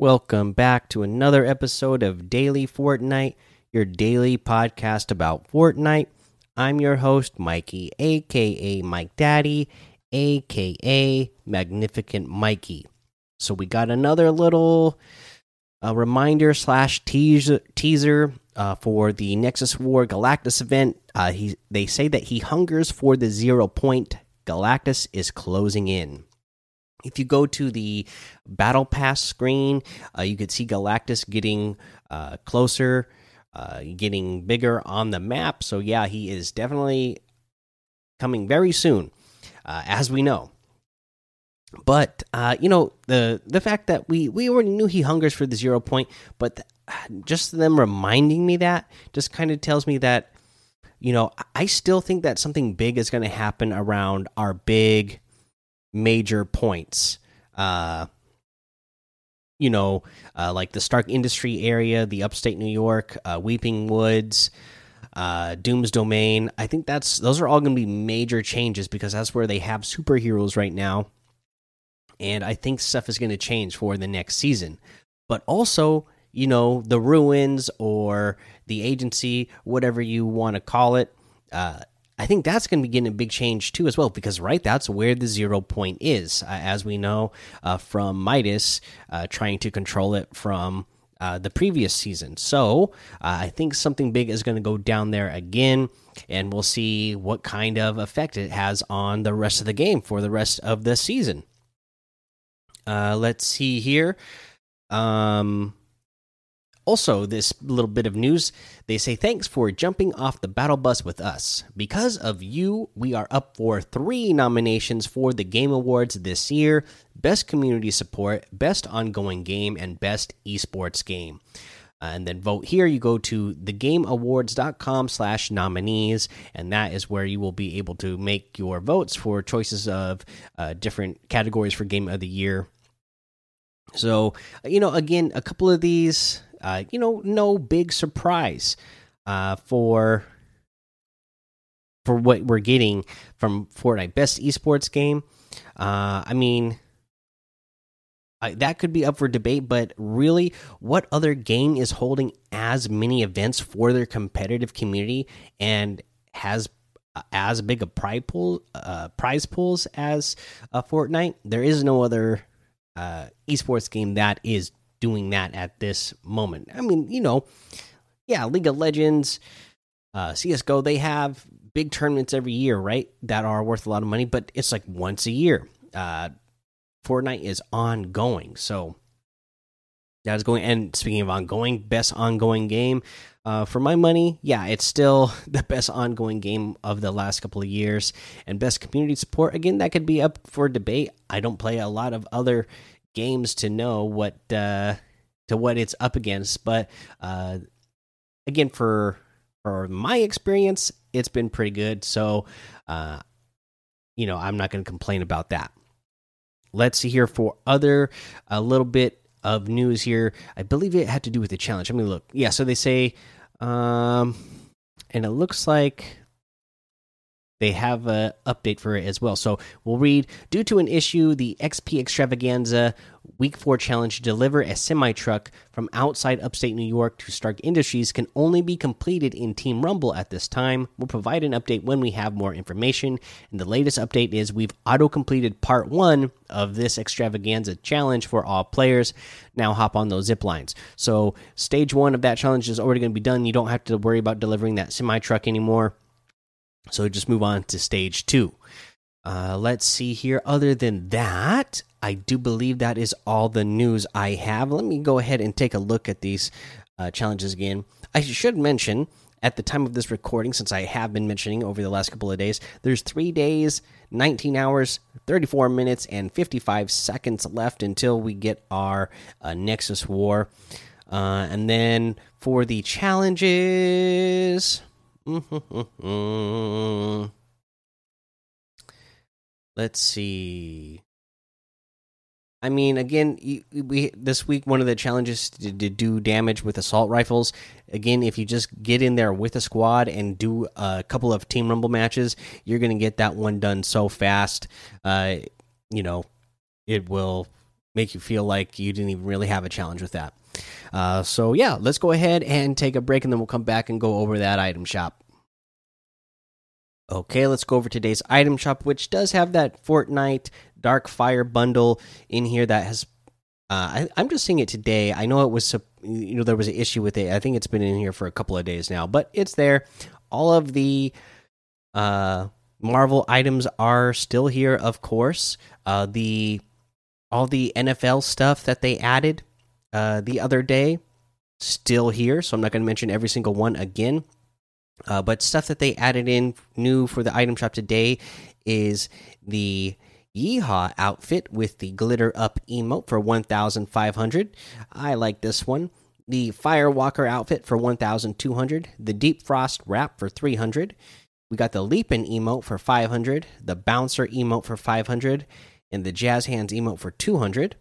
Welcome back to another episode of Daily Fortnite, your daily podcast about Fortnite. I'm your host, Mikey, aka Mike Daddy, aka Magnificent Mikey. So we got another little uh, reminder slash teaser uh, for the Nexus War Galactus event. Uh, he they say that he hungers for the zero point. Galactus is closing in. If you go to the battle pass screen, uh, you could see Galactus getting uh, closer, uh, getting bigger on the map. So yeah, he is definitely coming very soon, uh, as we know. But uh, you know the the fact that we we already knew he hungers for the zero point, but just them reminding me that just kind of tells me that you know I still think that something big is going to happen around our big major points. Uh, you know, uh, like the Stark Industry area, the upstate New York, uh, Weeping Woods, uh, Doom's Domain. I think that's those are all going to be major changes because that's where they have superheroes right now, and I think stuff is going to change for the next season. But also, you know, the ruins or the agency, whatever you want to call it. I think that's going to be getting a big change too, as well, because right, that's where the zero point is, uh, as we know uh, from Midas uh, trying to control it from uh, the previous season. So uh, I think something big is going to go down there again, and we'll see what kind of effect it has on the rest of the game for the rest of the season. Uh, let's see here. Um, also, this little bit of news they say thanks for jumping off the battle bus with us. Because of you, we are up for three nominations for the Game Awards this year Best Community Support, Best Ongoing Game, and Best Esports Game. Uh, and then vote here you go to thegameawards.com slash nominees and that is where you will be able to make your votes for choices of uh, different categories for game of the year so you know again a couple of these uh, you know, no big surprise uh, for for what we're getting from Fortnite. Best esports game. Uh, I mean, I, that could be up for debate, but really, what other game is holding as many events for their competitive community and has uh, as big a prize pool, uh, prize pools as uh, Fortnite? There is no other uh, esports game that is doing that at this moment. I mean, you know, yeah, League of Legends, uh, CS:GO, they have big tournaments every year, right? That are worth a lot of money, but it's like once a year. Uh, Fortnite is ongoing, so that is going. And speaking of ongoing, best ongoing game uh, for my money, yeah, it's still the best ongoing game of the last couple of years. And best community support, again, that could be up for debate. I don't play a lot of other games to know what uh, to what it's up against. But uh, again, for for my experience, it's been pretty good. So, uh, you know, I'm not going to complain about that. Let's see here for other a little bit of news here. I believe it had to do with the challenge. Let me look. Yeah, so they say, um, and it looks like they have an update for it as well. So we'll read Due to an issue, the XP Extravaganza Week 4 challenge deliver a semi truck from outside upstate New York to Stark Industries can only be completed in Team Rumble at this time. We'll provide an update when we have more information. And the latest update is we've auto completed part one of this extravaganza challenge for all players. Now hop on those zip lines. So, stage one of that challenge is already going to be done. You don't have to worry about delivering that semi truck anymore. So just move on to stage two. Uh, let's see here. Other than that, I do believe that is all the news I have. Let me go ahead and take a look at these uh, challenges again. I should mention at the time of this recording, since I have been mentioning over the last couple of days, there's three days, 19 hours, 34 minutes, and 55 seconds left until we get our uh, Nexus War. Uh, and then for the challenges, Let's see. I mean, again, we this week one of the challenges to, to, do damage with assault rifles. Again, if you just get in there with a squad and do a couple of team rumble matches, you're going to get that one done so fast. Uh, you know, it will make you feel like you didn't even really have a challenge with that. Uh, so yeah, let's go ahead and take a break, and then we'll come back and go over that item shop. Okay, let's go over today's item shop, which does have that Fortnite Dark Fire bundle in here that has. Uh, I, am just seeing it today. I know it was, you know, there was an issue with it. I think it's been in here for a couple of days now, but it's there. All of the uh, Marvel items are still here, of course. Uh, the all the NFL stuff that they added uh, the other day still here, so I'm not going to mention every single one again. Uh, but stuff that they added in new for the item shop today is the Yeehaw outfit with the glitter up emote for 1,500. I like this one. The Firewalker outfit for 1,200. The Deep Frost wrap for 300. We got the Leapin emote for 500. The Bouncer emote for 500. And the Jazz Hands emote for 200.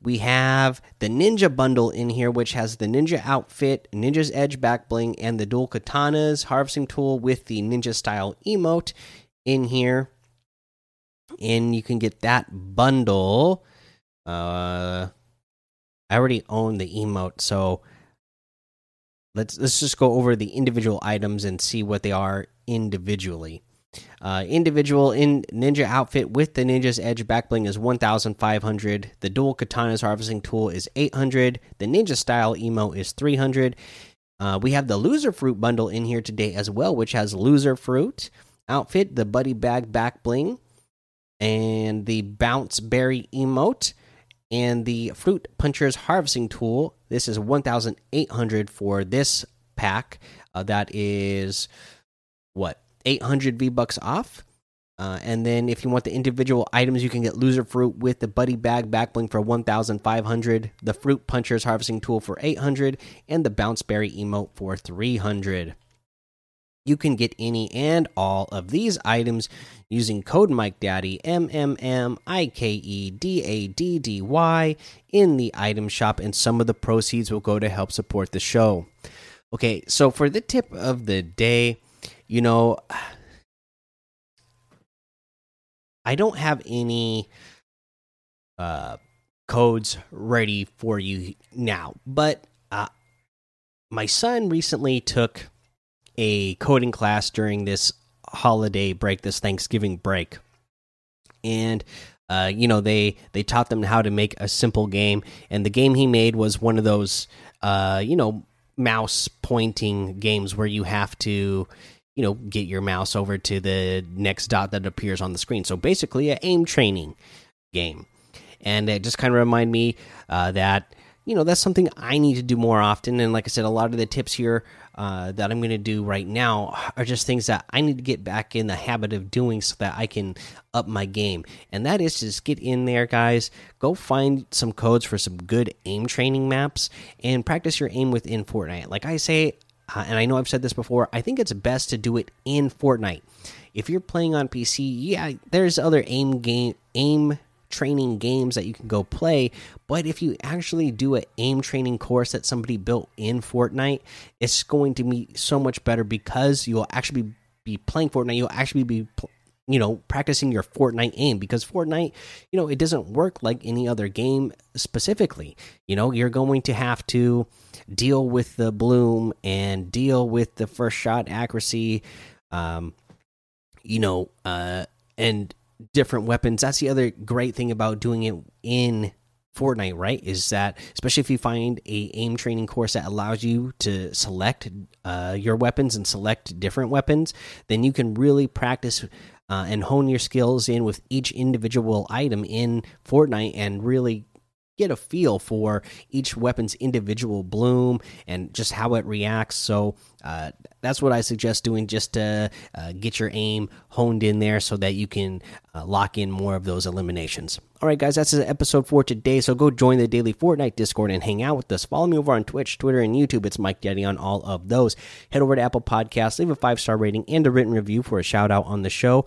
We have the Ninja bundle in here, which has the Ninja outfit, Ninja's Edge back bling, and the dual katanas harvesting tool with the Ninja style emote in here. And you can get that bundle. Uh, I already own the emote, so let's let's just go over the individual items and see what they are individually. Uh, individual in ninja outfit with the ninja's edge backbling is 1500 the dual katanas harvesting tool is 800 the ninja style emo is 300 uh, we have the Loserfruit bundle in here today as well which has Loserfruit outfit the buddy bag back bling and the bounce berry emote and the fruit punchers harvesting tool. This is 1800 for this pack. Uh, that is what 800 V bucks off. Uh, and then if you want the individual items, you can get Loserfruit with the buddy bag backbling for 1,500, the fruit punchers harvesting tool for 800, and the bounce berry emote for 300. You can get any and all of these items using code Mike Daddy M M M I K E D A D D Y in the item shop, and some of the proceeds will go to help support the show. Okay, so for the tip of the day you know, I don't have any uh, codes ready for you now, but uh, my son recently took a coding class during this holiday break, this Thanksgiving break, and uh, you know they they taught them how to make a simple game, and the game he made was one of those uh, you know mouse pointing games where you have to you know get your mouse over to the next dot that appears on the screen. So basically a aim training game. And it just kind of remind me uh, that you know that's something i need to do more often. And like i said a lot of the tips here uh, that i'm going to do right now are just things that i need to get back in the habit of doing so that i can up my game. And that is just get in there guys. Go find some codes for some good aim training maps and practice your aim within fortnite. Like i say uh, and I know I've said this before, I think it's best to do it in Fortnite. If you're playing on PC, yeah, there's other aim game aim training games that you can go play, but if you actually do an aim training course that somebody built in Fortnite, it's going to be so much better because you'll actually be, be playing Fortnite, you'll actually be you know practicing your Fortnite aim because Fortnite, you know, it doesn't work like any other game specifically. You know, you're going to have to deal with the bloom and deal with the first shot accuracy um you know uh and different weapons that's the other great thing about doing it in Fortnite, right? Is that especially if you find a aim training course that allows you to select uh, your weapons and select different weapons, then you can really practice uh, and hone your skills in with each individual item in Fortnite and really get a feel for each weapon's individual bloom and just how it reacts. So uh, that's what I suggest doing just to uh, get your aim honed in there so that you can uh, lock in more of those eliminations. All right, guys, that's the episode for today. So go join the daily Fortnite Discord and hang out with us. Follow me over on Twitch, Twitter, and YouTube. It's Mike Daddy on all of those. Head over to Apple Podcasts, leave a five star rating and a written review for a shout out on the show.